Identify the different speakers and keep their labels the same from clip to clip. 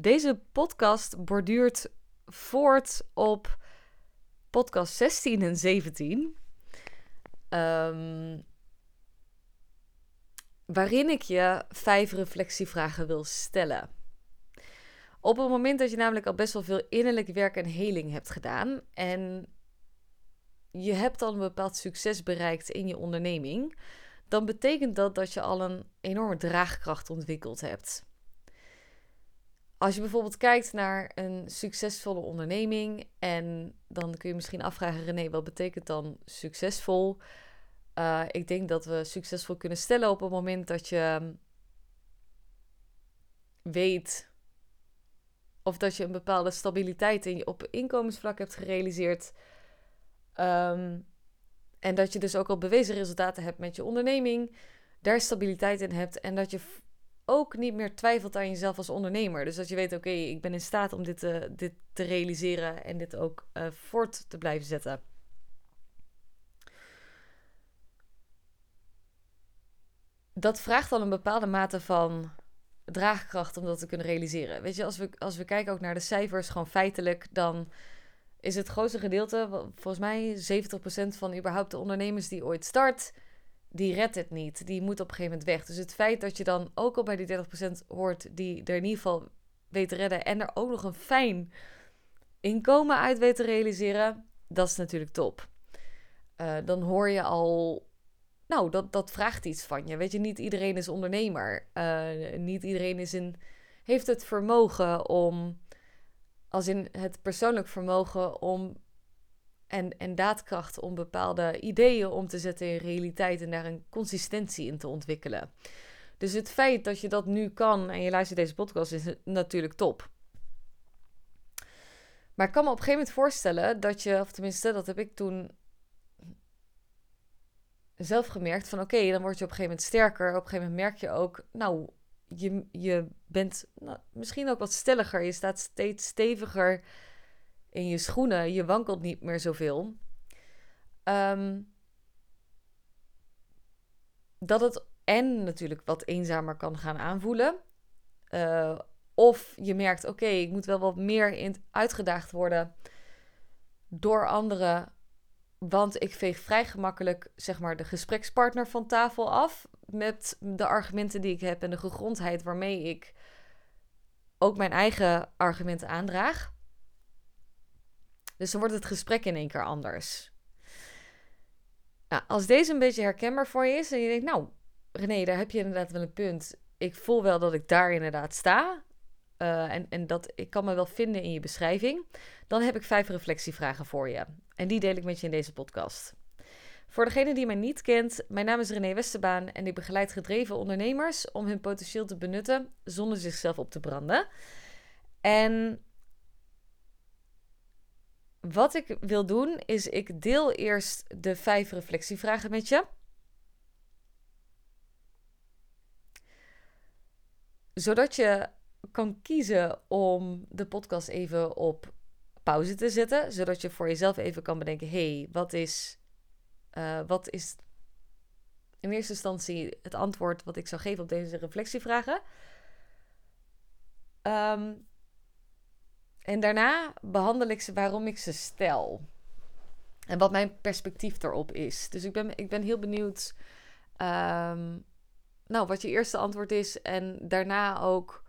Speaker 1: Deze podcast borduurt voort op podcast 16 en 17. Ehm, waarin ik je vijf reflectievragen wil stellen. Op het moment dat je namelijk al best wel veel innerlijk werk en heling hebt gedaan en je hebt al een bepaald succes bereikt in je onderneming, dan betekent dat dat je al een enorme draagkracht ontwikkeld hebt. Als je bijvoorbeeld kijkt naar een succesvolle onderneming en dan kun je misschien afvragen, René, wat betekent dan succesvol? Uh, ik denk dat we succesvol kunnen stellen op het moment dat je weet of dat je een bepaalde stabiliteit in je, op inkomensvlak hebt gerealiseerd. Um, en dat je dus ook al bewezen resultaten hebt met je onderneming, daar stabiliteit in hebt en dat je ook niet meer twijfelt aan jezelf als ondernemer. Dus dat je weet, oké, ik ben in staat om dit te, dit te realiseren en dit ook uh, voort te blijven zetten. Dat vraagt al een bepaalde mate van draagkracht om dat te kunnen realiseren. Weet je, als we, als we kijken ook naar de cijfers, gewoon feitelijk, dan is het grootste gedeelte, volgens mij 70% van überhaupt de ondernemers die ooit start, die redt het niet. Die moet op een gegeven moment weg. Dus het feit dat je dan ook al bij die 30% hoort die er in ieder geval weet te redden en er ook nog een fijn inkomen uit weet te realiseren, dat is natuurlijk top. Uh, dan hoor je al, nou, dat, dat vraagt iets van je. Weet je, niet iedereen is ondernemer. Uh, niet iedereen is in, heeft het vermogen om als in het persoonlijk vermogen om en, en daadkracht om bepaalde ideeën om te zetten in realiteit en daar een consistentie in te ontwikkelen. Dus het feit dat je dat nu kan en je luistert deze podcast is natuurlijk top. Maar ik kan me op een gegeven moment voorstellen dat je, of tenminste, dat heb ik toen zelf gemerkt van oké, dan word je op een gegeven moment sterker. Op een gegeven moment merk je ook, nou, je, je bent nou, misschien ook wat stelliger. Je staat steeds steviger in je schoenen. Je wankelt niet meer zoveel. Um, dat het en natuurlijk wat eenzamer kan gaan aanvoelen. Uh, of je merkt, oké, ik moet wel wat meer in, uitgedaagd worden door anderen. Want ik veeg vrij gemakkelijk, zeg maar, de gesprekspartner van tafel af met de argumenten die ik heb en de gegrondheid waarmee ik ook mijn eigen argumenten aandraag. Dus dan wordt het gesprek in één keer anders. Nou, als deze een beetje herkenbaar voor je is en je denkt, nou, René, daar heb je inderdaad wel een punt. Ik voel wel dat ik daar inderdaad sta. Uh, en, en dat ik kan me wel vinden in je beschrijving. Dan heb ik vijf reflectievragen voor je. En die deel ik met je in deze podcast. Voor degene die mij niet kent, mijn naam is René Westerbaan en ik begeleid gedreven ondernemers om hun potentieel te benutten zonder zichzelf op te branden. En wat ik wil doen is ik deel eerst de vijf reflectievragen met je. Zodat je kan kiezen om de podcast even op pauze te zetten, zodat je voor jezelf even kan bedenken: hey, wat is uh, wat is in eerste instantie het antwoord wat ik zou geven op deze reflectievragen? Um, en daarna behandel ik ze waarom ik ze stel. En wat mijn perspectief erop is. Dus ik ben, ik ben heel benieuwd um, nou, wat je eerste antwoord is. En daarna ook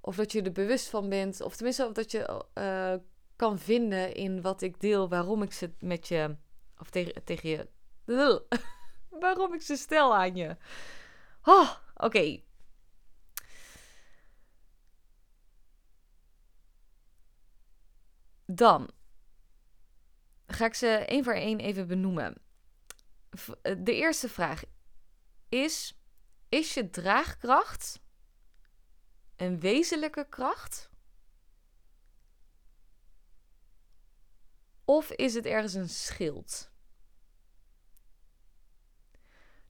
Speaker 1: of dat je er bewust van bent. Of tenminste, of dat je uh, kan vinden in wat ik deel. Waarom ik ze met je, of tegen, tegen je Waarom ik ze stel aan je. Oh, oké. Dan ga ik ze één voor één even benoemen. Eh, de eerste vraag is: Is je draagkracht een wezenlijke kracht? Of is het ergens een schild?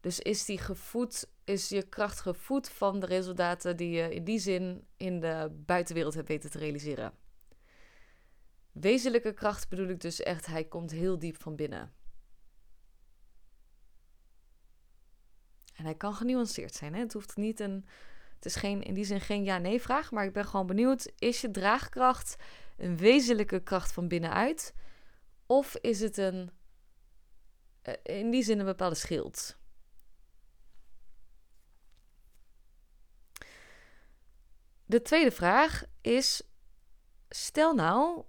Speaker 1: Dus is die gevoed, is je kracht gevoed van de resultaten die je in die zin in de buitenwereld hebt weten te realiseren? Wezenlijke kracht bedoel ik dus echt, hij komt heel diep van binnen. En hij kan genuanceerd zijn. Hè? Het, hoeft niet een, het is geen, in die zin geen ja-nee vraag, maar ik ben gewoon benieuwd: is je draagkracht een wezenlijke kracht van binnenuit? Of is het een, eh, in die zin een bepaalde schild? De tweede vraag is: stel nou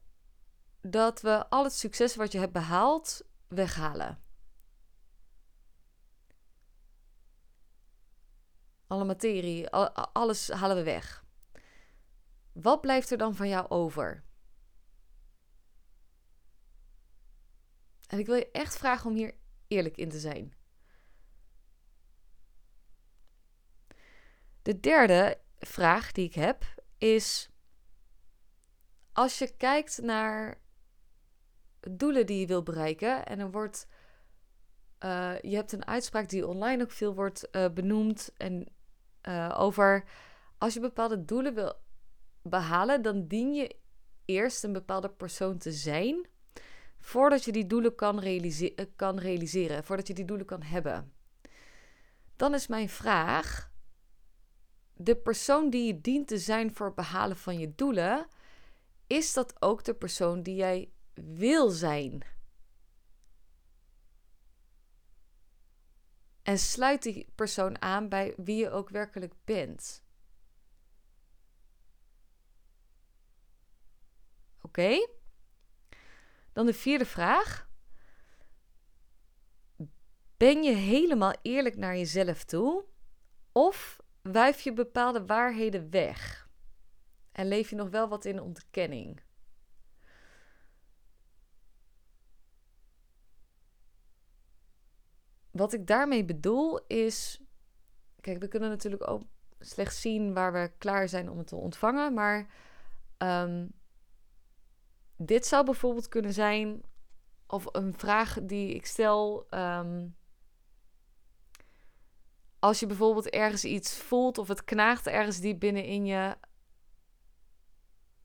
Speaker 1: dat we al het succes wat je hebt behaald weghalen. Alle materie, alles halen we weg. Wat blijft er dan van jou over? En ik wil je echt vragen om hier eerlijk in te zijn. De derde vraag die ik heb is: als je kijkt naar doelen die je wil bereiken en er wordt, uh, je hebt een uitspraak die online ook veel wordt uh, benoemd en uh, over als je bepaalde doelen wil behalen, dan dien je eerst een bepaalde persoon te zijn voordat je die doelen kan, realise kan realiseren, voordat je die doelen kan hebben. Dan is mijn vraag: de persoon die je dient te zijn voor het behalen van je doelen, is dat ook de persoon die jij wil zijn? En sluit die persoon aan bij wie je ook werkelijk bent. Oké? Dan de vierde vraag. Ben je helemaal eerlijk naar jezelf toe? Of wuif je bepaalde waarheden weg? En leef je nog wel wat in ontkenning? Wat ik daarmee bedoel is. Kijk, we kunnen natuurlijk ook slechts zien waar we klaar zijn om het te ontvangen. Maar um, dit zou bijvoorbeeld kunnen zijn. Of een vraag die ik stel. Um, als je bijvoorbeeld ergens iets voelt of het knaagt ergens diep binnenin je,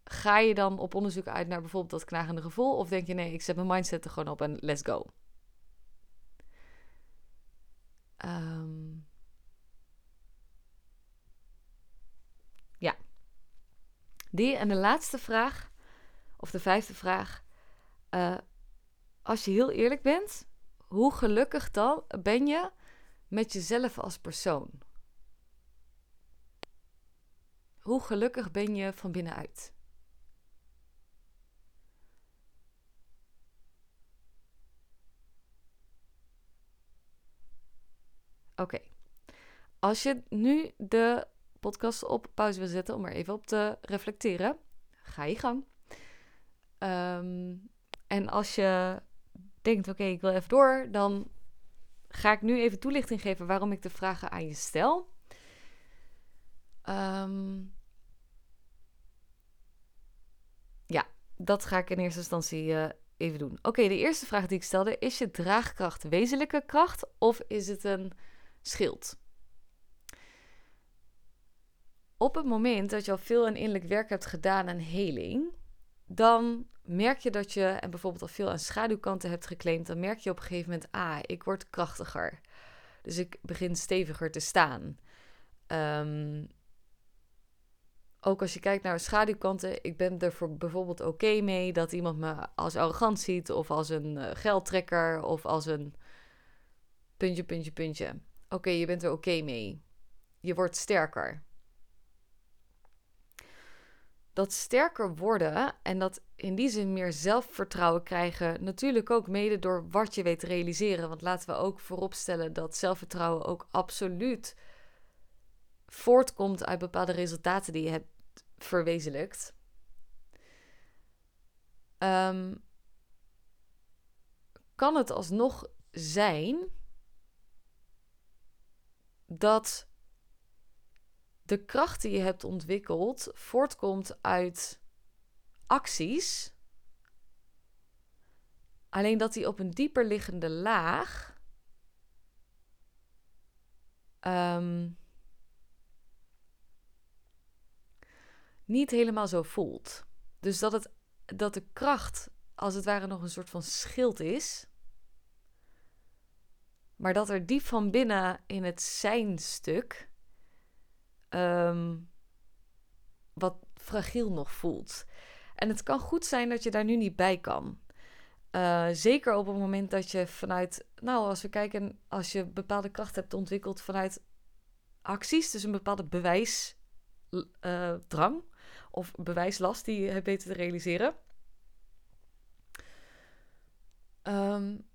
Speaker 1: ga je dan op onderzoek uit naar bijvoorbeeld dat knagende gevoel? Of denk je nee, ik zet mijn mindset er gewoon op en let's go? Um, ja. Die en de laatste vraag, of de vijfde vraag. Uh, als je heel eerlijk bent, hoe gelukkig dan ben je met jezelf als persoon? Hoe gelukkig ben je van binnenuit? Oké. Als je nu de podcast op pauze wil zetten om er even op te reflecteren, ga je gang. Ehm, en als je denkt, oké, ik wil even door, dan ga ik nu even toelichting geven waarom ik de vragen aan je stel. Ehm, ja, dat ga ik in eerste instantie uh, even doen. Oké, de eerste vraag die ik stelde: is je draagkracht wezenlijke kracht of is het een schild? Op het moment dat je al veel aan innerlijk werk hebt gedaan en heling, dan merk je dat je, en bijvoorbeeld al veel aan schaduwkanten hebt geclaimd, dan merk je op een gegeven moment, ah, ik word krachtiger. Dus ik begin steviger te staan. Um, ook als je kijkt naar schaduwkanten, ik ben er voor bijvoorbeeld oké mee dat iemand me als arrogant ziet, of als een uh, geldtrekker, of als een puntje, puntje, puntje. Oké, je bent er oké mee. Je wordt sterker dat sterker worden en dat in die zin meer zelfvertrouwen krijgen, natuurlijk ook mede door wat je weet realiseren. Want laten we ook vooropstellen dat zelfvertrouwen ook absoluut voortkomt uit bepaalde resultaten die je hebt verwezenlijkt. Um, kan het alsnog zijn dat de kracht die je hebt ontwikkeld voortkomt uit acties. Alleen dat die op een dieper liggende laag um, niet helemaal zo voelt. Dus dat, het, dat de kracht als het ware nog een soort van schild is. Maar dat er diep van binnen in het zijn stuk ehm, wat fragiel nog voelt. En het kan goed zijn dat je daar nu niet bij kan. Uh, zeker op het moment dat je vanuit, nou, als we kijken, als je bepaalde kracht hebt ontwikkeld vanuit acties, dus een bepaalde bewijsdrang uh, of bewijslast die je hebt weten te realiseren. Um,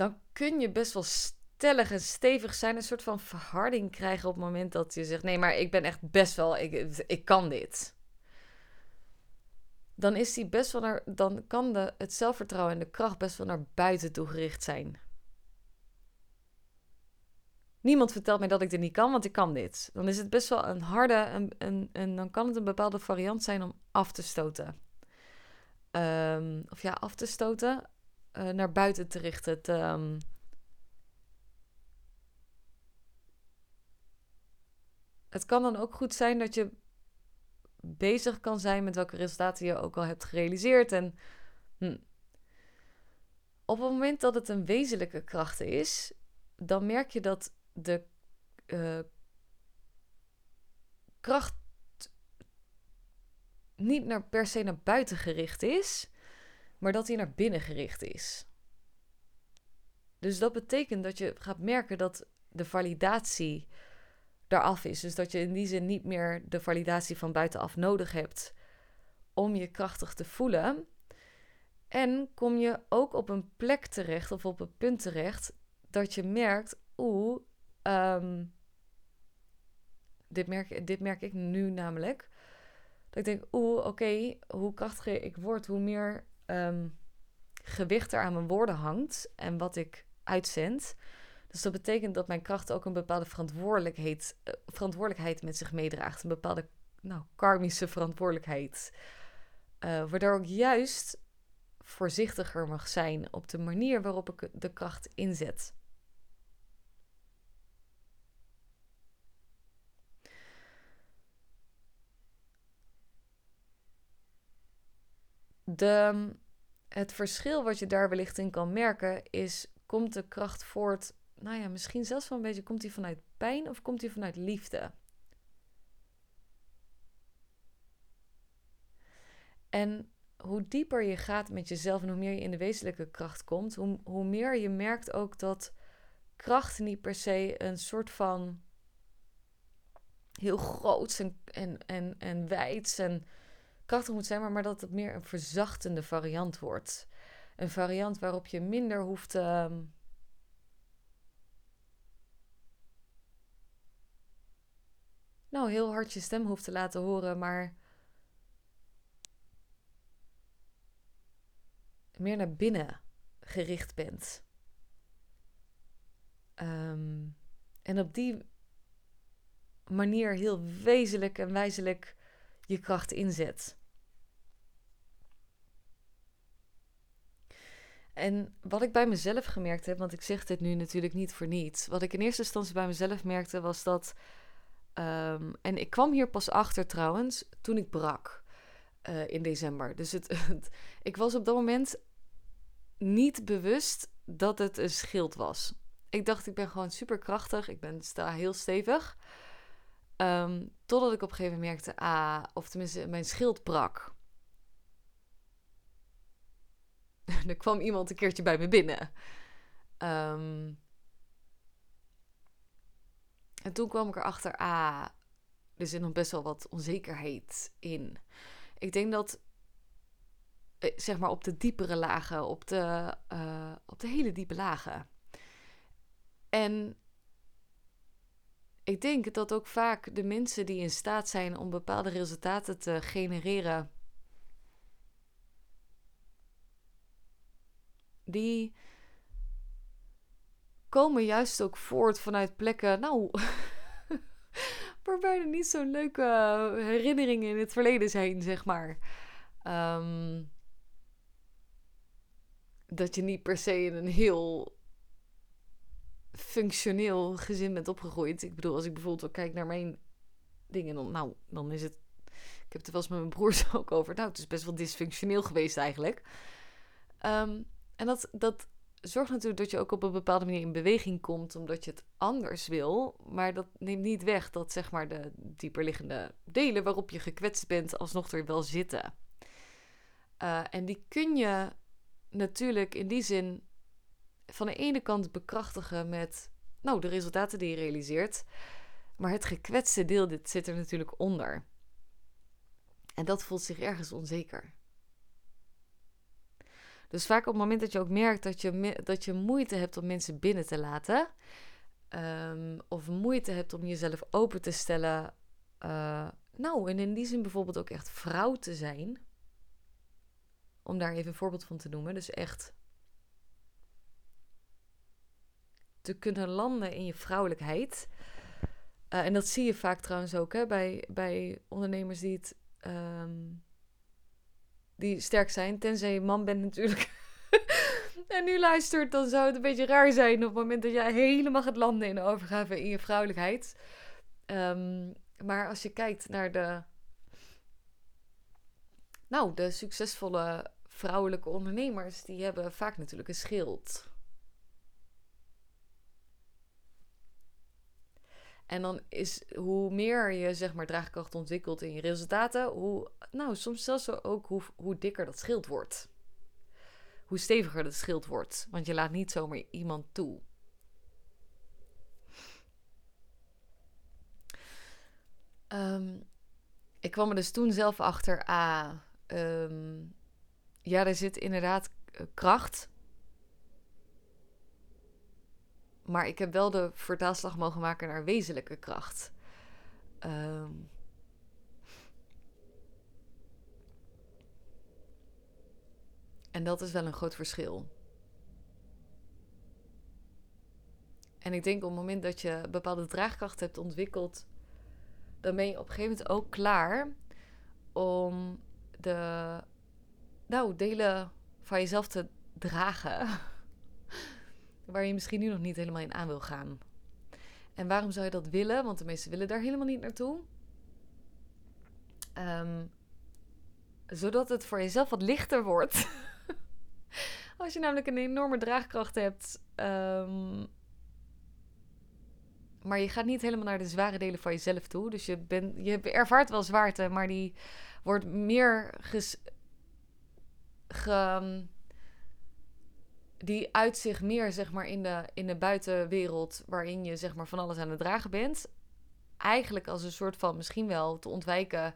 Speaker 1: dan kun je best wel stellig en stevig zijn, een soort van verharding krijgen op het moment dat je zegt: nee, maar ik ben echt best wel, ik, ik kan dit dan is die best wel naar, dan kan de, het zelfvertrouwen en de kracht best wel naar buiten toe gericht zijn. Niemand vertelt mij dat ik dit niet kan, want ik kan dit. Dan is het best wel een harde, en een, dan kan het een bepaalde variant zijn om af te stoten. Um, of ja, af te stoten, uh, naar buiten te richten. Het, um, het kan dan ook goed zijn dat je bezig kan zijn met welke resultaten je ook al hebt gerealiseerd. En hm. op het moment dat het een wezenlijke kracht is, dan merk je dat de uh, kracht niet naar, per se naar buiten gericht is, maar dat hij naar binnen gericht is. Dus dat betekent dat je gaat merken dat de validatie eraf is. Dus dat je in die zin niet meer de validatie van buitenaf nodig hebt om je krachtig te voelen. En kom je ook op een plek terecht of op een punt terecht dat je merkt, oeh, ehm, dit, merk, dit merk ik nu namelijk. Dat ik denk, oeh, oké, hoe krachtiger ik word, hoe meer ehm, gewicht er aan mijn woorden hangt en wat ik uitzend. Dus dat betekent dat mijn kracht ook een bepaalde verantwoordelijkheid, uh, verantwoordelijkheid met zich meedraagt. Een bepaalde nou, karmische verantwoordelijkheid. Uh, waardoor ik juist voorzichtiger mag zijn op de manier waarop ik de kracht inzet. De, het verschil wat je daar wellicht in kan merken is: komt de kracht voort nou ja, misschien zelfs wel een beetje, komt hij vanuit pijn of komt hij vanuit liefde? En hoe dieper je gaat met jezelf en hoe meer je in de wezenlijke kracht komt, hoe, hoe meer je merkt ook dat kracht niet per se een soort van heel groot en, en, en, en wijd en krachtig moet zijn, maar, maar dat het meer een verzachtende variant wordt. Een variant waarop je minder hoeft. Ehm, nou heel hard je stem hoeft te laten horen, maar meer naar binnen gericht bent. Ehm, en op die manier heel wezenlijk en wijzelijk je kracht inzet. En wat ik bij mezelf gemerkt heb, want ik zeg dit nu natuurlijk niet voor niets. Wat ik in eerste instantie bij mezelf merkte, was dat Um, en ik kwam hier pas achter trouwens toen ik brak uh, in december. Dus het, ik was op dat moment niet bewust dat het een schild was. Ik dacht, ik ben gewoon super krachtig. Ik ben sta heel stevig. Um, totdat ik op een gegeven moment merkte, ah, of tenminste mijn schild brak. er kwam iemand een keertje bij me binnen. Um, en toen kwam ik erachter, ah, er zit nog best wel wat onzekerheid in. Ik denk dat, eh, zeg maar, op de diepere lagen, op de, uh, op de hele diepe lagen. En ik denk dat ook vaak de mensen die in staat zijn om bepaalde resultaten te genereren, die komen juist ook voort vanuit plekken, nou, waarbij er niet zo'n leuke herinneringen in het verleden zijn, zeg maar. Um, dat je niet per se in een heel functioneel gezin bent opgegroeid. Ik bedoel, als ik bijvoorbeeld kijk naar mijn dingen, dan, nou, dan is het. Ik heb het er wel eens met mijn broers ook over. Nou, het is best wel dysfunctioneel geweest eigenlijk. Um, en dat, dat zorgt natuurlijk dat je ook op een bepaalde manier in beweging komt, omdat je het anders wil. Maar dat neemt niet weg dat zeg maar de dieperliggende delen waarop je gekwetst bent, alsnog er wel zitten. Uh, en die kun je natuurlijk in die zin van de ene kant bekrachtigen met nou, de resultaten die je realiseert. Maar het gekwetste deel dit zit er natuurlijk onder. En dat voelt zich ergens onzeker. Dus vaak op het moment dat je ook merkt dat je, dat je moeite hebt om mensen binnen te laten, um, of moeite hebt om jezelf open te stellen, uh, nou, en in die zin bijvoorbeeld ook echt vrouw te zijn, om daar even een voorbeeld van te noemen. Dus echt te kunnen landen in je vrouwelijkheid. Uh, en dat zie je vaak trouwens ook hè, bij, bij ondernemers die het um, die sterk zijn. Tenzij je man bent natuurlijk. en nu luistert, dan zou het een beetje raar zijn op het moment dat jij helemaal gaat landen in de overgave in je vrouwelijkheid. Um, maar als je kijkt naar de. Nou, de succesvolle vrouwelijke ondernemers, die hebben vaak natuurlijk een schild. En dan is hoe meer je zeg maar draagkracht ontwikkelt in je resultaten, hoe, nou, soms zelfs ook hoe, hoe dikker dat schild wordt. Hoe steviger dat schild wordt. Want je laat niet zomaar iemand toe. Ehm, ik kwam er dus toen zelf achter, ah, um, ja, er zit inderdaad kracht Maar ik heb wel de vertaalslag mogen maken naar wezenlijke kracht. Ehm, en dat is wel een groot verschil. En ik denk op het moment dat je bepaalde draagkracht hebt ontwikkeld, dan ben je op een gegeven moment ook klaar om de nou, delen van jezelf te dragen. waar je misschien nu nog niet helemaal in aan wil gaan. En waarom zou je dat willen? Want de meesten willen daar helemaal niet naartoe. Ehm, zodat het voor jezelf wat lichter wordt. Als je namelijk een enorme draagkracht hebt. Ehm, maar je gaat niet helemaal naar de zware delen van jezelf toe. Dus je, bent, je ervaart wel zwaarte, maar die wordt meer ges, ge, die uit zich meer zeg maar, in, de, in de buitenwereld, waarin je zeg maar, van alles aan het dragen bent. Eigenlijk als een soort van misschien wel te ontwijken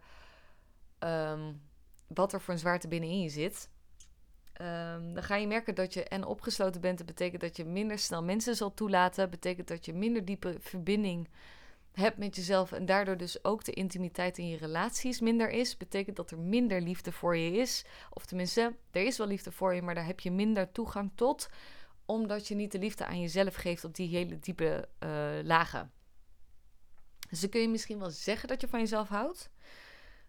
Speaker 1: ehm, wat er voor een zwaarte binnenin je zit. Um, dan ga je merken dat je en opgesloten bent. Dat betekent dat je minder snel mensen zal toelaten. Dat betekent dat je minder diepe verbinding hebt met jezelf en daardoor dus ook de intimiteit in je relaties minder is, betekent dat er minder liefde voor je is. Of tenminste, er is wel liefde voor je, maar daar heb je minder toegang tot, omdat je niet de liefde aan jezelf geeft op die hele diepe uh, lagen. Dus dan kun je misschien wel zeggen dat je van jezelf houdt,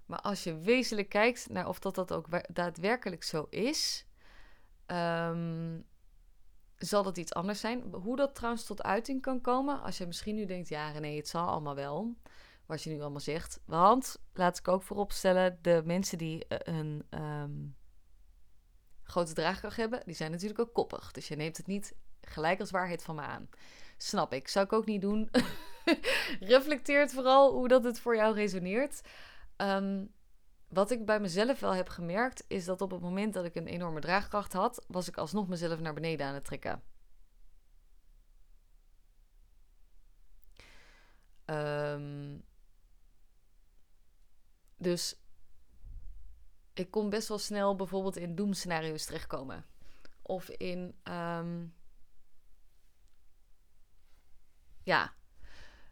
Speaker 1: maar als je wezenlijk kijkt naar of dat, dat ook daadwerkelijk zo is, um, zal dat iets anders zijn. Hoe dat trouwens tot uiting kan komen, als je misschien nu denkt, ja nee, het zal allemaal wel, wat je nu allemaal zegt. Want, laat ik ook vooropstellen, de mensen die eh, een um, grote draagkracht hebben, die zijn natuurlijk ook koppig. Dus je neemt het niet gelijk als waarheid van me aan. Snap ik, zou ik ook niet doen. Reflecteert vooral hoe dat het voor jou resoneert. Um, wat ik bij mezelf wel heb gemerkt, is dat op het moment dat ik een enorme draagkracht had, was ik alsnog mezelf naar beneden aan het trekken. Um, dus ik kon best wel snel bijvoorbeeld in doemscenario's terechtkomen. Of in. Um, ja.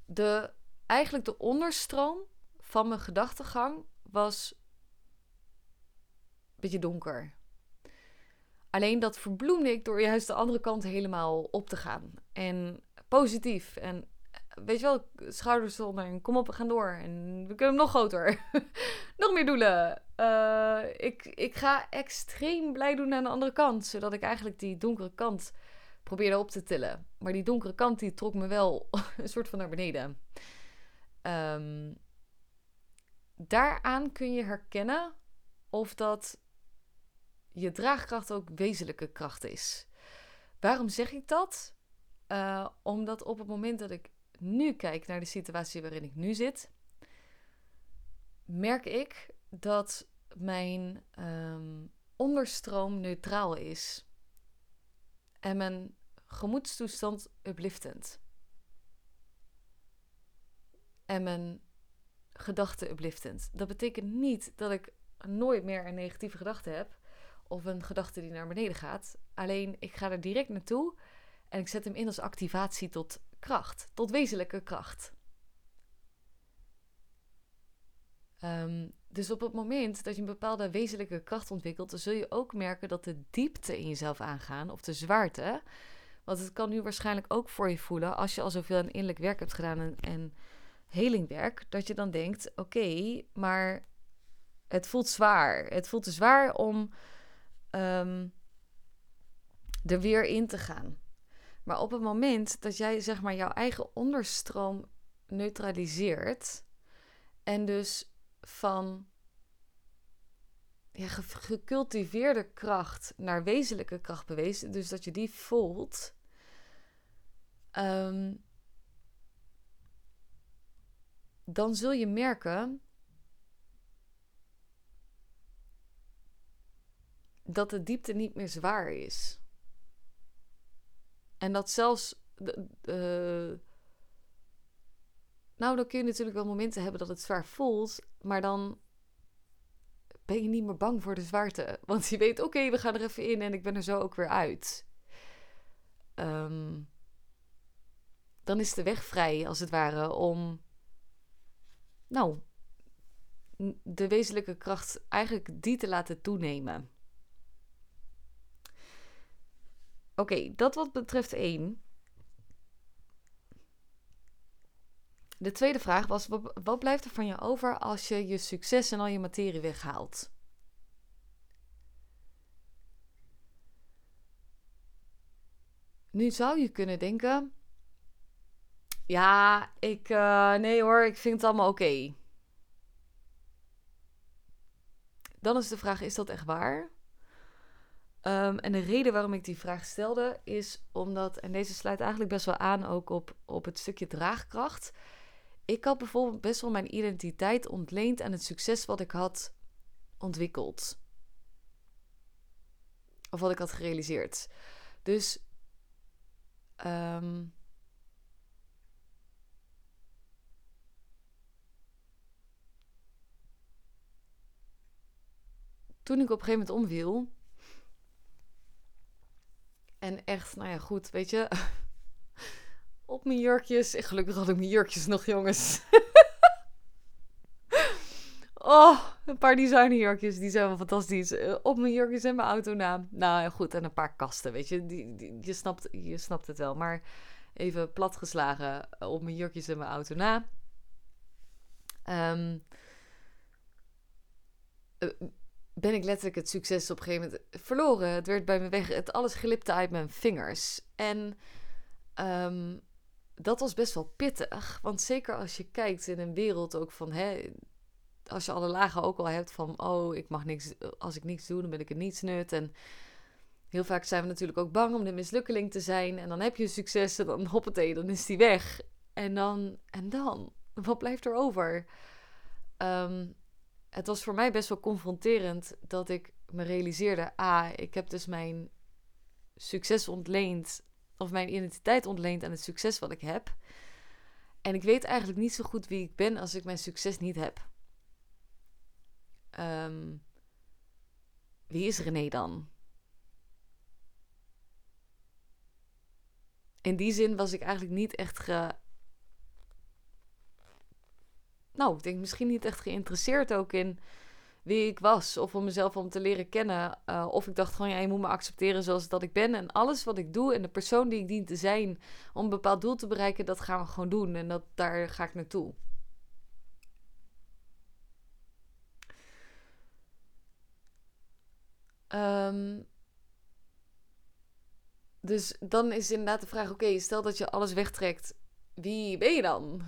Speaker 1: De, eigenlijk de onderstroom van mijn gedachtegang was beetje donker. Alleen dat verbloemde ik door juist de andere kant helemaal op te gaan. En positief. En weet je wel, schouders onder en kom op, we gaan door. En we kunnen hem nog groter. nog meer doelen. Uh, ik, ik ga extreem blij doen aan de andere kant. Zodat ik eigenlijk die donkere kant probeerde op te tillen. Maar die donkere kant die trok me wel een soort van naar beneden. Um, daaraan kun je herkennen of dat je draagkracht ook wezenlijke kracht is. Waarom zeg ik dat? Uh, omdat op het moment dat ik nu kijk naar de situatie waarin ik nu zit, merk ik dat mijn um, onderstroom neutraal is en mijn gemoedstoestand upliftend. En mijn gedachten upliftend. Dat betekent niet dat ik nooit meer een negatieve gedachte heb of een gedachte die naar beneden gaat. Alleen ik ga er direct naartoe en ik zet hem in als activatie tot kracht, tot wezenlijke kracht. Um, dus op het moment dat je een bepaalde wezenlijke kracht ontwikkelt, dan zul je ook merken dat de diepte in jezelf aangaan, of de zwaarte. Want het kan nu waarschijnlijk ook voor je voelen, als je al zoveel aan innerlijk werk hebt gedaan en, en helingwerk, dat je dan denkt: oké, maar het voelt zwaar. Het voelt te zwaar om um, er weer in te gaan. Maar op het moment dat jij zeg maar jouw eigen onderstroom neutraliseert en dus van ja, gecultiveerde kracht naar wezenlijke kracht bewezen, dus dat je die voelt, um, dan zul je merken dat de diepte niet meer zwaar is. En dat zelfs. Nou, dan kun je natuurlijk wel momenten hebben dat het zwaar voelt, maar dan ben je niet meer bang voor de zwaarte. Want je weet, oké, we gaan er even in en ik ben er zo ook weer uit. Ehm, dan is de weg vrij, als het ware, om. Nou, de wezenlijke kracht eigenlijk die te laten toenemen. Oké, dat wat betreft één. De tweede vraag was: wat blijft er van je over als je je succes en al je materie weghaalt? Nu zou je kunnen denken: ja, ik, uh, nee hoor, ik vind het allemaal oké. Dan is de vraag: is dat echt waar? Um, en de reden waarom ik die vraag stelde is omdat, en deze sluit eigenlijk best wel aan ook op, op het stukje draagkracht. Ik had bijvoorbeeld best wel mijn identiteit ontleend aan het succes wat ik had ontwikkeld. Of wat ik had gerealiseerd. Dus. Um, toen ik op een gegeven moment omviel, en echt, nou ja, goed, weet je. Op mijn jurkjes. Gelukkig had ik mijn jurkjes nog, jongens. oh, een paar designerjurkjes. Die zijn wel fantastisch. Eh, op mijn jurkjes en mijn auto na. Nou goed. En een paar kasten, weet je. Die, je, snapt, je snapt het wel. Maar even platgeslagen eh, op mijn jurkjes en mijn auto na. Um, ben ik letterlijk het succes op een gegeven moment verloren. Het werd bij me weg. Het alles glipte uit mijn vingers. En um, dat was best wel pittig. Want zeker als je kijkt in een wereld ook van... Hè, als je alle lagen ook al hebt van... Oh, ik mag niks... Als ik niks doe, dan ben ik een nut En heel vaak zijn we natuurlijk ook bang om de mislukkeling te zijn. En dan heb je succes en dan hoppatee, dan is die weg. En dan... En dan? Wat blijft er over? Um, het was voor mij best wel confronterend dat ik me realiseerde: ah, ik heb dus mijn succes ontleend, of mijn identiteit ontleend aan het succes wat ik heb. En ik weet eigenlijk niet zo goed wie ik ben als ik mijn succes niet heb. Um, wie is René dan? In die zin was ik eigenlijk niet echt ge, nou, ik denk misschien niet echt geïnteresseerd ook in wie ik was. Of om mezelf om te leren kennen. Uh, of ik dacht gewoon, ja, je moet me accepteren zoals dat ik ben. En alles wat ik doe en de persoon die ik dien te zijn om een bepaald doel te bereiken, dat gaan we gewoon doen. En dat, daar ga ik naartoe. Um, dus dan is inderdaad de vraag: oké, stel dat je alles wegtrekt, wie ben je dan?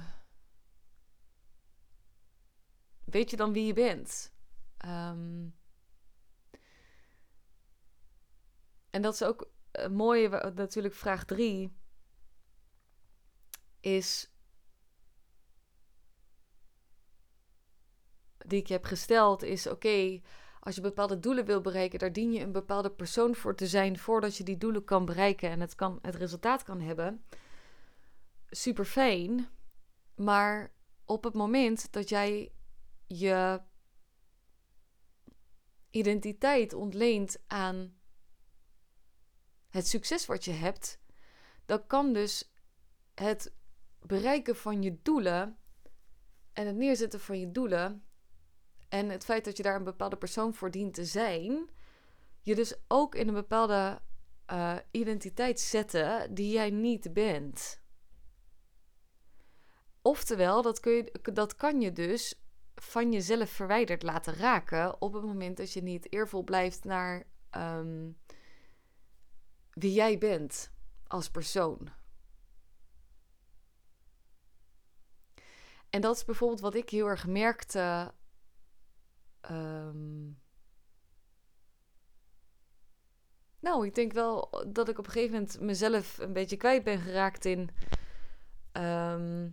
Speaker 1: Weet je dan wie je bent? Um, en dat is ook uh, mooie, natuurlijk vraag drie, is die ik heb gesteld, is oké, als je bepaalde doelen wil bereiken, daar dien je een bepaalde persoon voor te zijn voordat je die doelen kan bereiken en het, kan, het resultaat kan hebben. Super fijn. Maar op het moment dat jij je identiteit ontleent aan het succes wat je hebt, dan kan dus het bereiken van je doelen en het neerzetten van je doelen en het feit dat je daar een bepaalde persoon voor dient te zijn, je dus ook in een bepaalde uh, identiteit zetten die jij niet bent. Oftewel, dat, kun je, dat kan je dus van jezelf verwijderd laten raken op het moment dat je niet eervol blijft naar ehm, wie jij bent als persoon. En dat is bijvoorbeeld wat ik heel erg merkte. Ehm, nou, ik denk wel dat ik op een gegeven moment mezelf een beetje kwijt ben geraakt in. Ehm,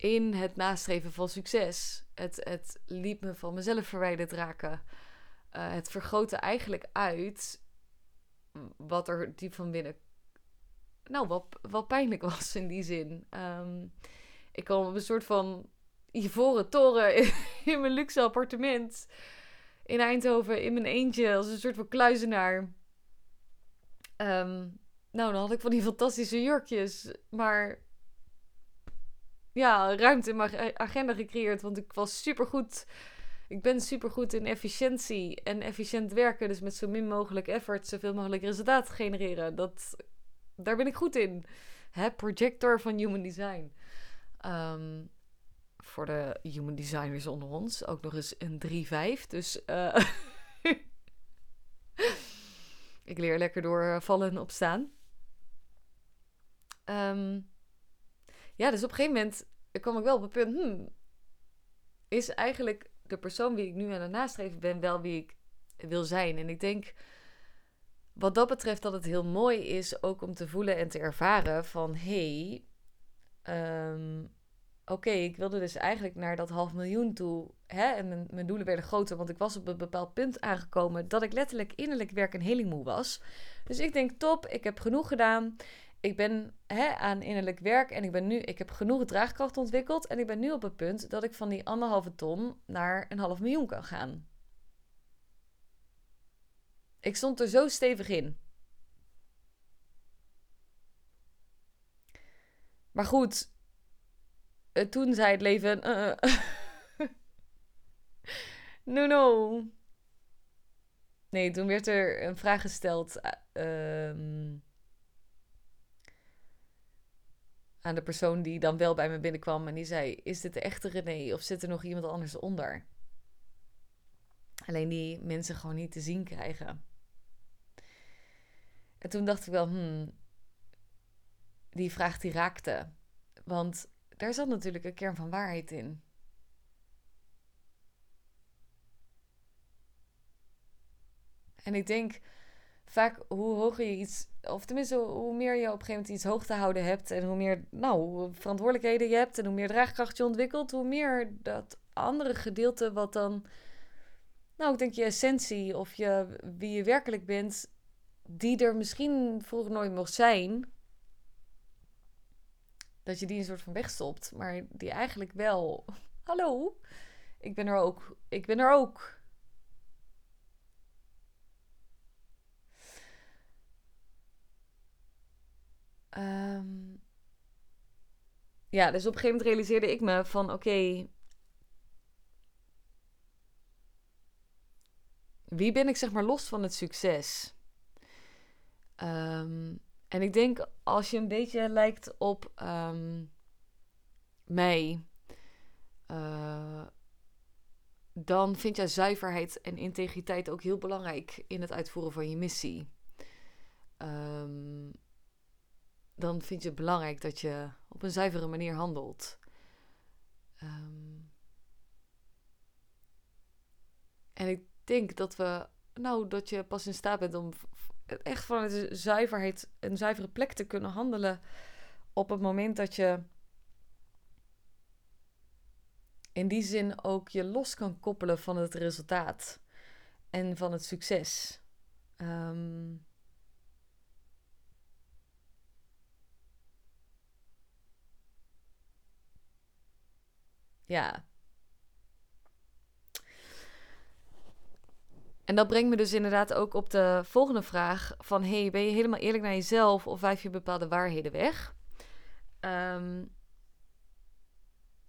Speaker 1: in het nastreven van succes. Het, het liep me van mezelf verwijderd raken. Uh, het vergroten eigenlijk uit wat er diep van binnen. Nou, wat, wat pijnlijk was in die zin. Um, ik kwam op een soort van ivoren toren in, mijn luxe appartement in Eindhoven in mijn eentje als een soort van kluizenaar. Um, nou, dan had ik van die fantastische jurkjes, maar ja, ruimte in mijn agenda gecreëerd. Want ik was supergoed. Ik ben supergoed in efficiëntie en efficiënt werken. Dus met zo min mogelijk effort zoveel mogelijk resultaat genereren. Dat, daar ben ik goed in. Hè, projector van human design. Um, voor de human designers onder ons. Ook nog eens een 3-5. Dus uh, ik leer lekker door vallen en opstaan. Um, ja, dus op een gegeven moment kwam ik wel op het punt, hmm, is eigenlijk de persoon wie ik nu aan het nastreven ben wel wie ik wil zijn? En ik denk wat dat betreft dat het heel mooi is ook om te voelen en te ervaren van hé, hey, um, oké, ik wilde dus eigenlijk naar dat half miljoen toe. Hè? En mijn, mijn, doelen werden groter, want ik was op een bepaald punt aangekomen dat ik letterlijk innerlijk werk en heling moe was. Dus ik denk, top, ik heb genoeg gedaan ik ben hè, aan innerlijk werk en ik, ben nu, ik heb genoeg draagkracht ontwikkeld. En ik ben nu op het punt dat ik van die anderhalve ton naar een half miljoen kan gaan. Ik stond er zo stevig in. Maar goed, eh, toen zei het leven. Uh, no, no. Nee, toen werd er een vraag gesteld. Uh, aan de persoon die dan wel bij me binnenkwam en die zei: Is dit de echte René of zit er nog iemand anders onder? Alleen die mensen gewoon niet te zien krijgen. En toen dacht ik wel, hmm, die vraag die raakte. Want daar zat natuurlijk een kern van waarheid in. En ik denk vaak hoe hoger je iets, of tenminste hoe meer je op een gegeven moment iets hoog te houden hebt en hoe meer nou, verantwoordelijkheden je hebt en hoe meer draagkracht je ontwikkelt, hoe meer dat andere gedeelte wat dan, nou ik denk je essentie of je, wie je werkelijk bent, die er misschien vroeger nooit mocht zijn, dat je die een soort van wegstopt, maar die eigenlijk wel, hallo, ik ben er ook, ik ben er ook. Um, ja, dus op een gegeven moment realiseerde ik me van oké. wie ben ik zeg maar los van het succes? Um, en ik denk als je een beetje lijkt op um, mij, uh, dan vind jij zuiverheid en integriteit ook heel belangrijk in het uitvoeren van je missie. Um, dan vind je het belangrijk dat je op een zuivere manier handelt. Um, en ik denk dat we nou, dat je pas in staat bent om echt vanuit de zuiverheid, een zuivere plek te kunnen handelen op het moment dat je in die zin ook je los kan koppelen van het resultaat en van het succes. Ehm, ja. En dat brengt me dus inderdaad ook op de volgende vraag: van hey, ben je helemaal eerlijk naar jezelf of wijf je bepaalde waarheden weg? Um,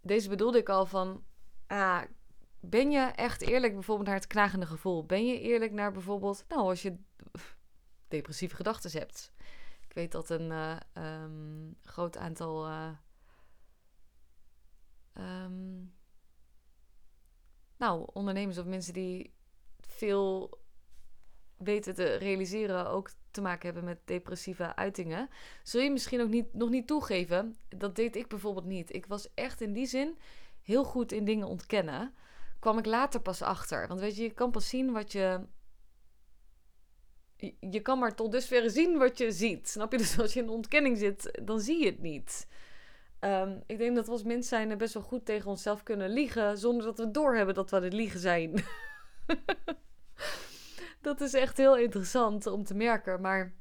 Speaker 1: deze bedoelde ik al van, ah, ben je echt eerlijk bijvoorbeeld naar het knagende gevoel? Ben je eerlijk naar bijvoorbeeld, nou, als je depressieve gedachten hebt. Ik weet dat een uh, um, groot aantal uh, um, nou, ondernemers of mensen die veel weten te realiseren ook te maken hebben met depressieve uitingen. Zul je misschien ook niet, nog niet toegeven. Dat deed ik bijvoorbeeld niet. Ik was echt in die zin heel goed in dingen ontkennen. Kwam ik later pas achter. Want weet je, je kan pas zien wat je. Je kan maar tot dusver zien wat je ziet. Snap je? Dus als je in ontkenning zit, dan zie je het niet. Um, ik denk dat we als mens zijn best wel goed tegen onszelf kunnen liegen. zonder dat we doorhebben dat we aan het liegen zijn. dat is echt heel interessant om te merken. Maar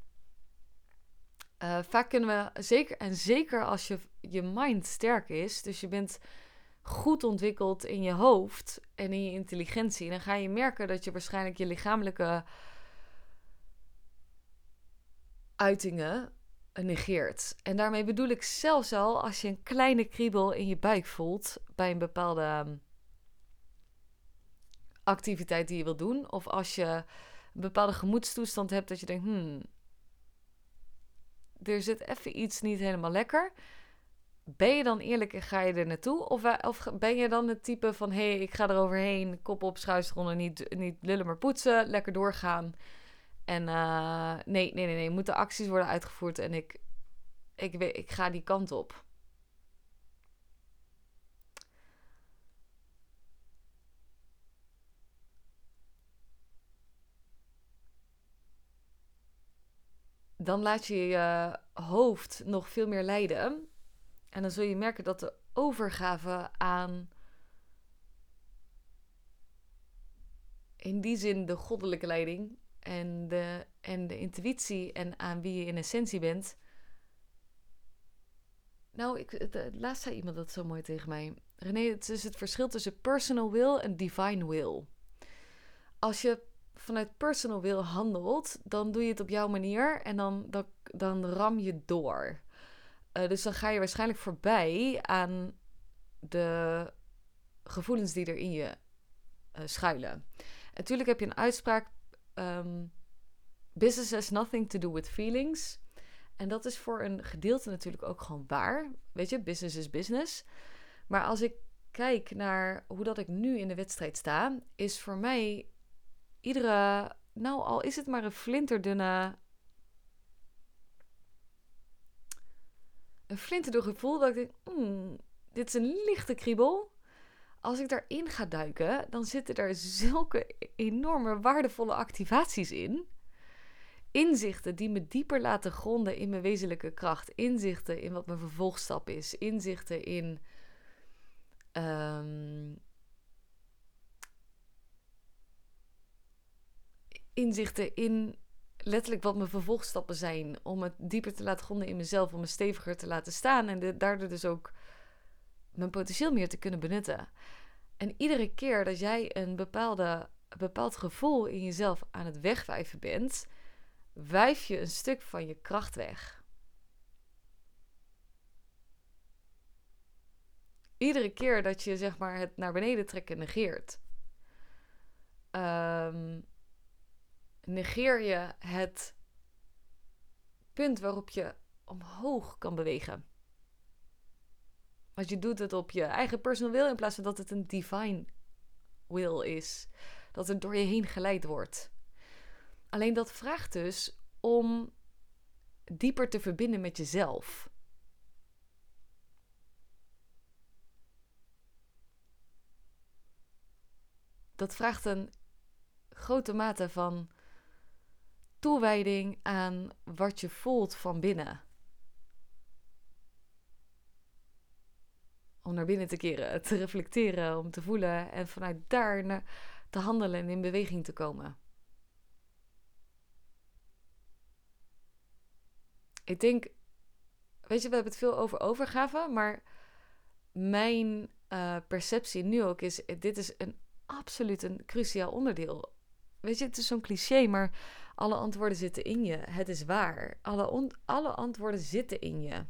Speaker 1: uh, vaak kunnen we, zeker en zeker als je, je mind sterk is, dus je bent goed ontwikkeld in je hoofd en in je intelligentie, dan ga je merken dat je waarschijnlijk je lichamelijke uitingen negeert. En daarmee bedoel ik zelfs al als je een kleine kriebel in je buik voelt bij een bepaalde activiteit die je wil doen, of als je een bepaalde gemoedstoestand hebt dat je denkt, hmm, er zit even iets niet helemaal lekker. Ben je dan eerlijk en ga je er naartoe? Of, eh, of ben je dan het type van: hé, hey, ik ga er overheen, kop op, schuisronden, niet, niet lullen maar poetsen, lekker doorgaan. En uh, nee, nee, nee, nee, moeten acties worden uitgevoerd en ik, ik, ik ga die kant op. dan laat je je hoofd nog veel meer leiden. En dan zul je merken dat de overgave aan. In die zin de goddelijke leiding en de, en de intuïtie en aan wie je in essentie bent. Nou, ik, laatst zei iemand dat zo mooi tegen mij. René, het is het verschil tussen personal will en divine will. Als je vanuit personal wil handelt, dan doe je het op jouw manier en dan, dan, dan ram je door. Uh, dus dan ga je waarschijnlijk voorbij aan de gevoelens die er in je uh, schuilen. Natuurlijk heb je een uitspraak: um, business has nothing to do with feelings. En dat is voor een gedeelte natuurlijk ook gewoon waar. Weet je, business is business. Maar als ik kijk naar hoe dat ik nu in de wedstrijd sta, is voor mij iedere, nou al is het maar een flinterdunne, een flinterdun gevoel dat ik denk, mm, dit is een lichte kriebel. Als ik daarin ga duiken, dan zitten er zulke enorme waardevolle activaties in. Inzichten die me dieper laten gronden in mijn wezenlijke kracht. Inzichten in wat mijn vervolgstap is. Inzichten in um, inzichten in letterlijk wat mijn vervolgstappen zijn. Om het dieper te laten gronden in mezelf, om me steviger te laten staan en daardoor dus ook mijn potentieel meer te kunnen benutten. En iedere keer dat jij een, bepaalde, bepaald gevoel in jezelf aan het wegwijven bent, wijf je een stuk van je kracht weg. Iedere keer dat je zeg maar het naar beneden trekken negeert. Um, negeer je het punt waarop je omhoog kan bewegen. Want je doet het op je eigen personal will in plaats van dat het een divine will is. Dat het door je heen geleid wordt. Alleen dat vraagt dus om dieper te verbinden met jezelf. Dat vraagt een grote mate van toewijding aan wat je voelt van binnen. Om naar binnen te keren, te reflecteren, om te voelen en vanuit daar te handelen en in beweging te komen. Ik denk, weet je, we hebben het veel over overgave, maar mijn uh, perceptie nu ook is: dit is een absoluut een cruciaal onderdeel. Weet je, het is zo'n cliché, maar alle antwoorden zitten in je. Het is waar. Alle, alle antwoorden zitten in je.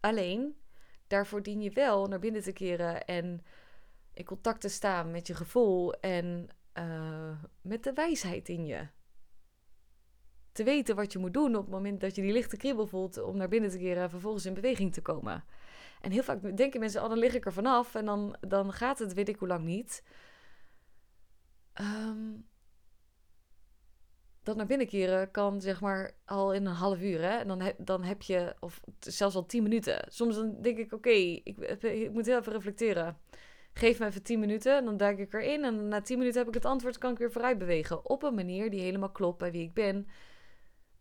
Speaker 1: Alleen, daarvoor dien je wel naar binnen te keren en in contact te staan met je gevoel en uh, met de wijsheid in je. Te weten wat je moet doen op het moment dat je die lichte kriebel voelt om naar binnen te keren en vervolgens in beweging te komen. En heel vaak denken mensen, oh dan lig ik er vanaf en dan, dan gaat het weet ik hoe lang niet. Um, dat naar binnen keren kan zeg maar al in een half uur. Hè? En dan, heb, dan heb je, of zelfs al tien minuten. Soms dan denk ik, oké, ik, ik, moet heel even reflecteren. Geef me even tien minuten, dan duik ik erin. En na tien minuten heb ik het antwoord, kan ik weer vooruit bewegen. Op een manier die helemaal klopt bij wie ik ben.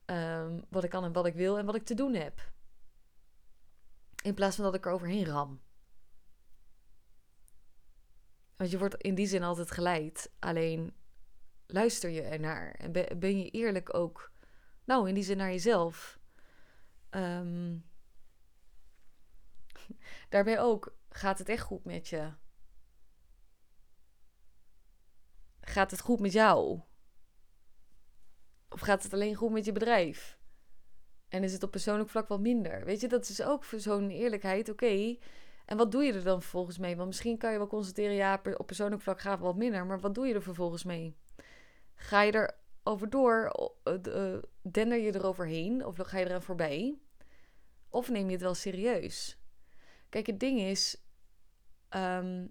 Speaker 1: Um, wat ik kan en wat ik wil en wat ik te doen heb. In plaats van dat ik er overheen ram. Want je wordt in die zin altijd geleid. Alleen luister je ernaar? En ben je eerlijk ook, nou, in die zin naar jezelf? Um, daarbij ook, gaat het echt goed met je? Gaat het goed met jou? Of gaat het alleen goed met je bedrijf? En is het op persoonlijk vlak wat minder? Weet je, dat is ook voor zo'n eerlijkheid. Oké, en wat doe je er dan vervolgens mee? Want misschien kan je wel constateren, ja, op persoonlijk vlak gaat het wat minder. Maar wat doe je er vervolgens mee? Ga je er over door, uh, dender je eroverheen of ga je eraan voorbij? Of neem je het wel serieus? Kijk, het ding is, ehm,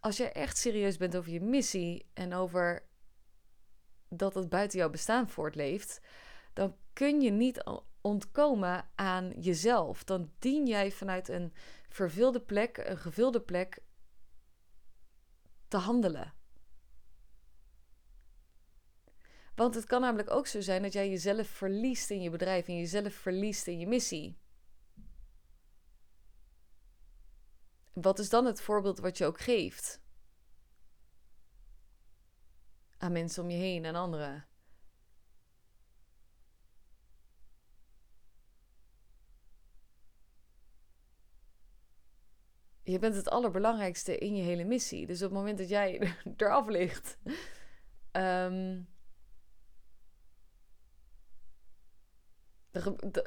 Speaker 1: als je echt serieus bent over je missie en over dat het buiten jouw bestaan voortleeft, dan kun je niet ontkomen aan jezelf. Dan dien jij vanuit een vervulde plek, een gevulde plek, te handelen. Want het kan namelijk ook zo zijn dat jij jezelf verliest in je bedrijf en jezelf verliest in je missie. Wat is dan het voorbeeld wat je ook geeft? Aan mensen om je heen en anderen. Je bent het allerbelangrijkste in je hele missie. Dus op het moment dat jij eraf ligt, um,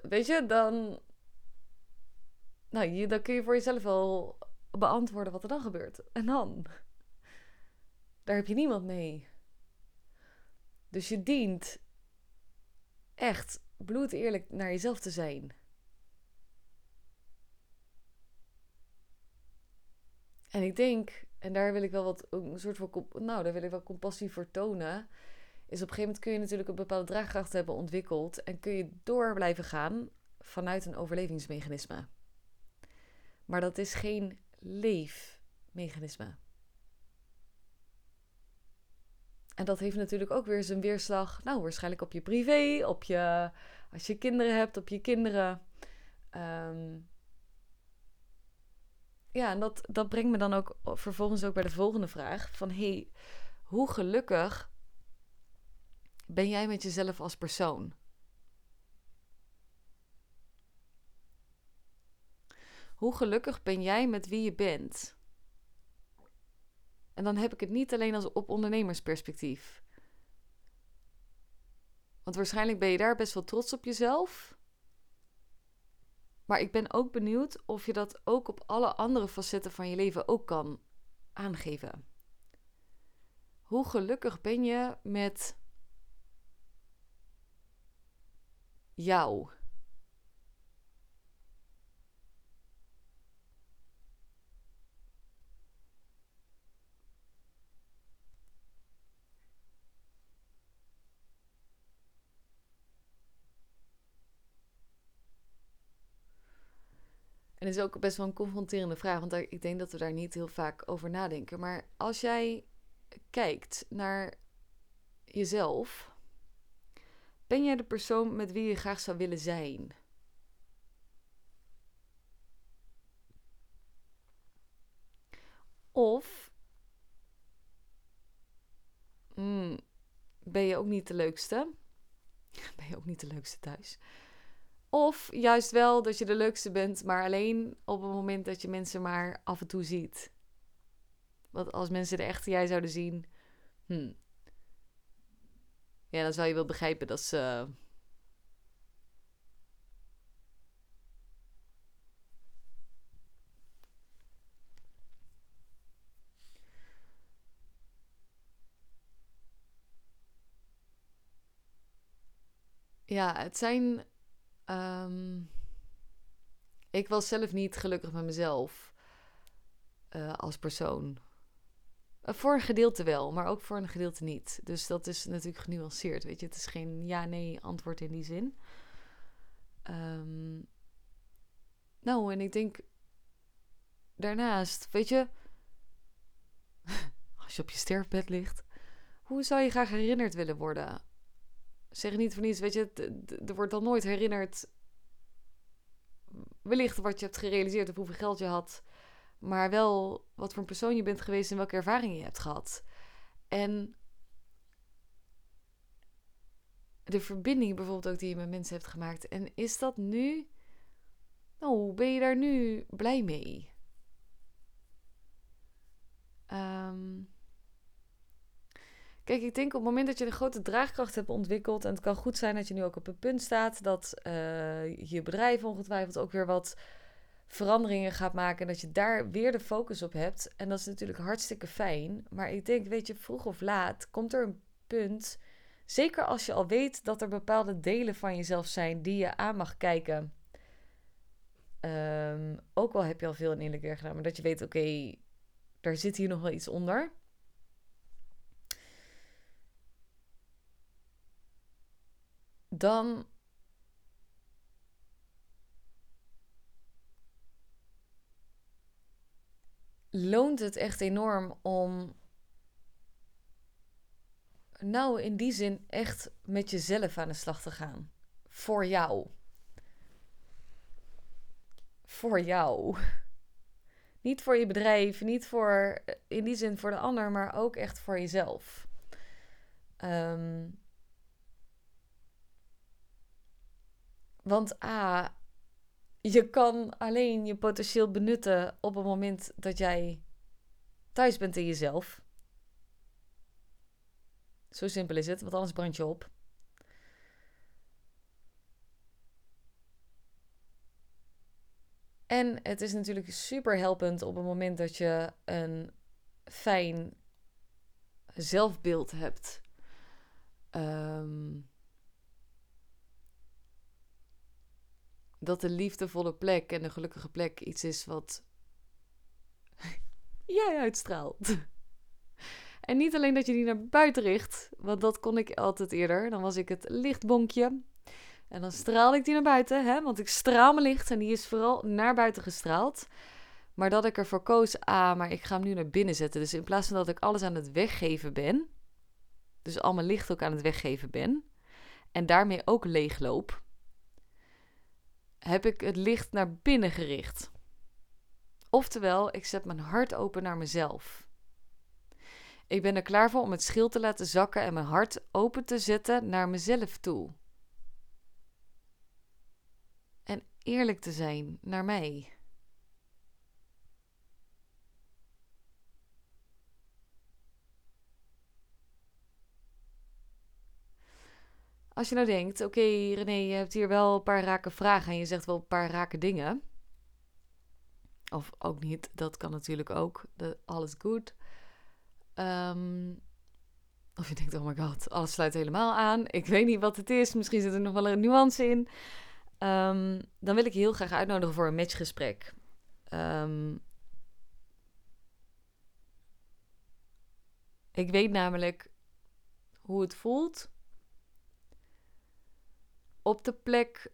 Speaker 1: weet je, dan. Nou, je, dan kun je voor jezelf wel beantwoorden wat er dan gebeurt. En dan? Daar heb je niemand mee. Dus je dient echt bloed eerlijk naar jezelf te zijn. En ik denk, en daar wil ik wel wat, een soort van, nou, daar wil ik wel compassie voor tonen is op een gegeven moment kun je natuurlijk een bepaalde draagkracht hebben ontwikkeld en kun je door blijven gaan vanuit een overlevingsmechanisme. Maar dat is geen leefmechanisme. En dat heeft natuurlijk ook weer zijn weerslag, nou waarschijnlijk op je privé, op je, als je kinderen hebt, op je kinderen. Ehm, ja, en dat, dat brengt me dan ook vervolgens ook bij de volgende vraag: van hey, hoe gelukkig ben jij met jezelf als persoon? Hoe gelukkig ben jij met wie je bent? En dan heb ik het niet alleen als op ondernemersperspectief. Want waarschijnlijk ben je daar best wel trots op jezelf. Maar ik ben ook benieuwd of je dat ook op alle andere facetten van je leven ook kan aangeven. Hoe gelukkig ben je met jou. En is ook best wel een confronterende vraag, want ik denk dat we daar niet heel vaak over nadenken. Maar als jij kijkt naar jezelf, ben jij de persoon met wie je graag zou willen zijn? Of mm, ben je ook niet de leukste? Ben je ook niet de leukste thuis? Of juist wel dat je de leukste bent, maar alleen op het moment dat je mensen maar af en toe ziet. Want als mensen de echte jij zouden zien, hmm, ja, dan zou je wel begrijpen dat ze. Ja, het zijn. ehm, ik was zelf niet gelukkig met mezelf eh, als persoon. Eh, voor een gedeelte wel, maar ook voor een gedeelte niet. Dus dat is natuurlijk genuanceerd, weet je. Het is geen ja-nee antwoord in die zin. Ehm, nou, en ik denk daarnaast, weet je, als je op je sterfbed ligt, hoe zou je graag herinnerd willen worden? Zeg niet van iets, weet je, er wordt dan nooit herinnerd, wellicht wat je hebt gerealiseerd of hoeveel geld je had, maar wel wat voor een persoon je bent geweest en welke ervaringen je hebt gehad. En de verbinding bijvoorbeeld ook die je met mensen hebt gemaakt. En is dat nu, nou, ben je daar nu blij mee? Ehm, Kijk, ik denk op het moment dat je een grote draagkracht hebt ontwikkeld, en het kan goed zijn dat je nu ook op het punt staat dat eh, je bedrijf ongetwijfeld ook weer wat veranderingen gaat maken en dat je daar weer de focus op hebt. En dat is natuurlijk hartstikke fijn. Maar ik denk, weet je, vroeg of laat komt er een punt, zeker als je al weet dat er bepaalde delen van jezelf zijn die je aan mag kijken. Ehm, ook al heb je al veel in innerlijk werk gedaan, maar dat je weet, oké, daar zit hier nog wel iets onder. Dan loont het echt enorm om, nou in die zin, echt met jezelf aan de slag te gaan. Voor jou. Voor jou. Niet voor je bedrijf, niet voor, in die zin voor de ander, maar ook echt voor jezelf. Ehm, want A, je kan alleen je potentieel benutten op het moment dat jij thuis bent in jezelf. Zo simpel is het, want anders brand je op. En het is natuurlijk super helpend op het moment dat je een fijn zelfbeeld hebt. Ehm, dat de liefdevolle plek en de gelukkige plek iets is wat jij uitstraalt. En niet alleen dat je die naar buiten richt, want dat kon ik altijd eerder. Dan was ik het lichtbonkje. En dan straalde ik die naar buiten, hè? want ik straal mijn licht en die is vooral naar buiten gestraald. Maar dat ik ervoor koos, ah, maar ik ga hem nu naar binnen zetten. Dus in plaats van dat ik alles aan het weggeven ben, dus al mijn licht ook aan het weggeven ben, en daarmee ook leegloop, heb ik het licht naar binnen gericht. Oftewel, ik zet mijn hart open naar mezelf. Ik ben er klaar voor om het schild te laten zakken en mijn hart open te zetten naar mezelf toe. En eerlijk te zijn naar mij. Als je nou denkt, oké René, je hebt hier wel een paar rake vragen en je zegt wel een paar rake dingen. Of ook niet, dat kan natuurlijk ook. Alles goed. Ehm, of je denkt, oh my god, alles sluit helemaal aan. Ik weet niet wat het is. Misschien zit er nog wel een nuance in. Ehm, dan wil ik je heel graag uitnodigen voor een matchgesprek. Ehm, ik weet namelijk hoe het voelt op de plek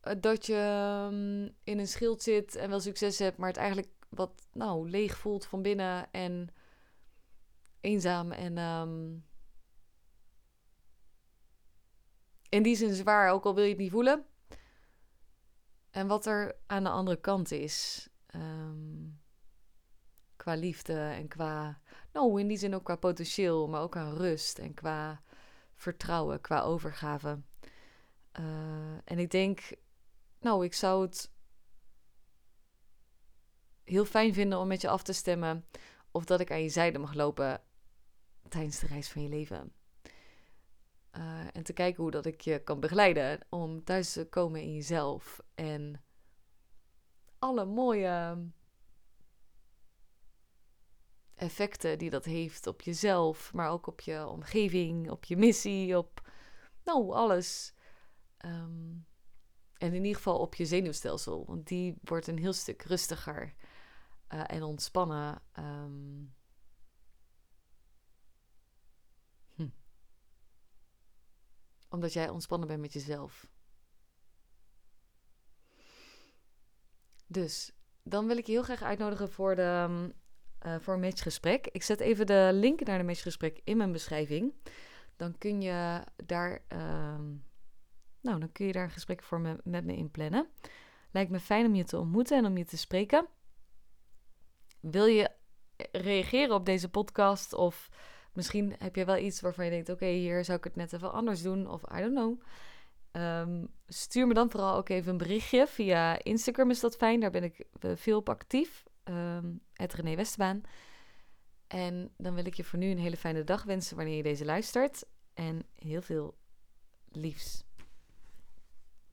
Speaker 1: eh, dat je ehm, in een schild zit en wel succes hebt, maar het eigenlijk wat nou leeg voelt van binnen en eenzaam en ehm, in die zin zwaar, ook al wil je het niet voelen. En wat er aan de andere kant is. Ehm, qua liefde en qua. Nou, in die zin ook qua potentieel, maar ook aan rust en qua vertrouwen, qua overgave. Uh, en ik denk, nou, ik zou het heel fijn vinden om met je af te stemmen of dat ik aan je zijde mag lopen tijdens de reis van je leven. Uh, en te kijken hoe dat ik je kan begeleiden om thuis te komen in jezelf. En alle mooie effecten die dat heeft op jezelf, maar ook op je omgeving, op je missie, op nou alles. Um, en in ieder geval op je zenuwstelsel, want die wordt een heel stuk rustiger uh, en ontspannen. Um, Omdat jij ontspannen bent met jezelf. Dus dan wil ik je heel graag uitnodigen voor, de, uh, voor een matchgesprek. Ik zet even de link naar de matchgesprek in mijn beschrijving. Dan kun je daar, nou, dan kun je daar een gesprek voor me, met me inplannen. Lijkt me fijn om je te ontmoeten en om je te spreken. Wil je reageren op deze podcast of Misschien heb je wel iets waarvan je denkt: oké, hier zou ik het net even anders doen, of I don't know. Ehm, stuur me dan vooral ook even een berichtje. Via Instagram is dat fijn, daar ben ik eh, veel op actief. Het René Westbaan. En dan wil ik je voor nu een hele fijne dag wensen wanneer je deze luistert. En heel veel liefs.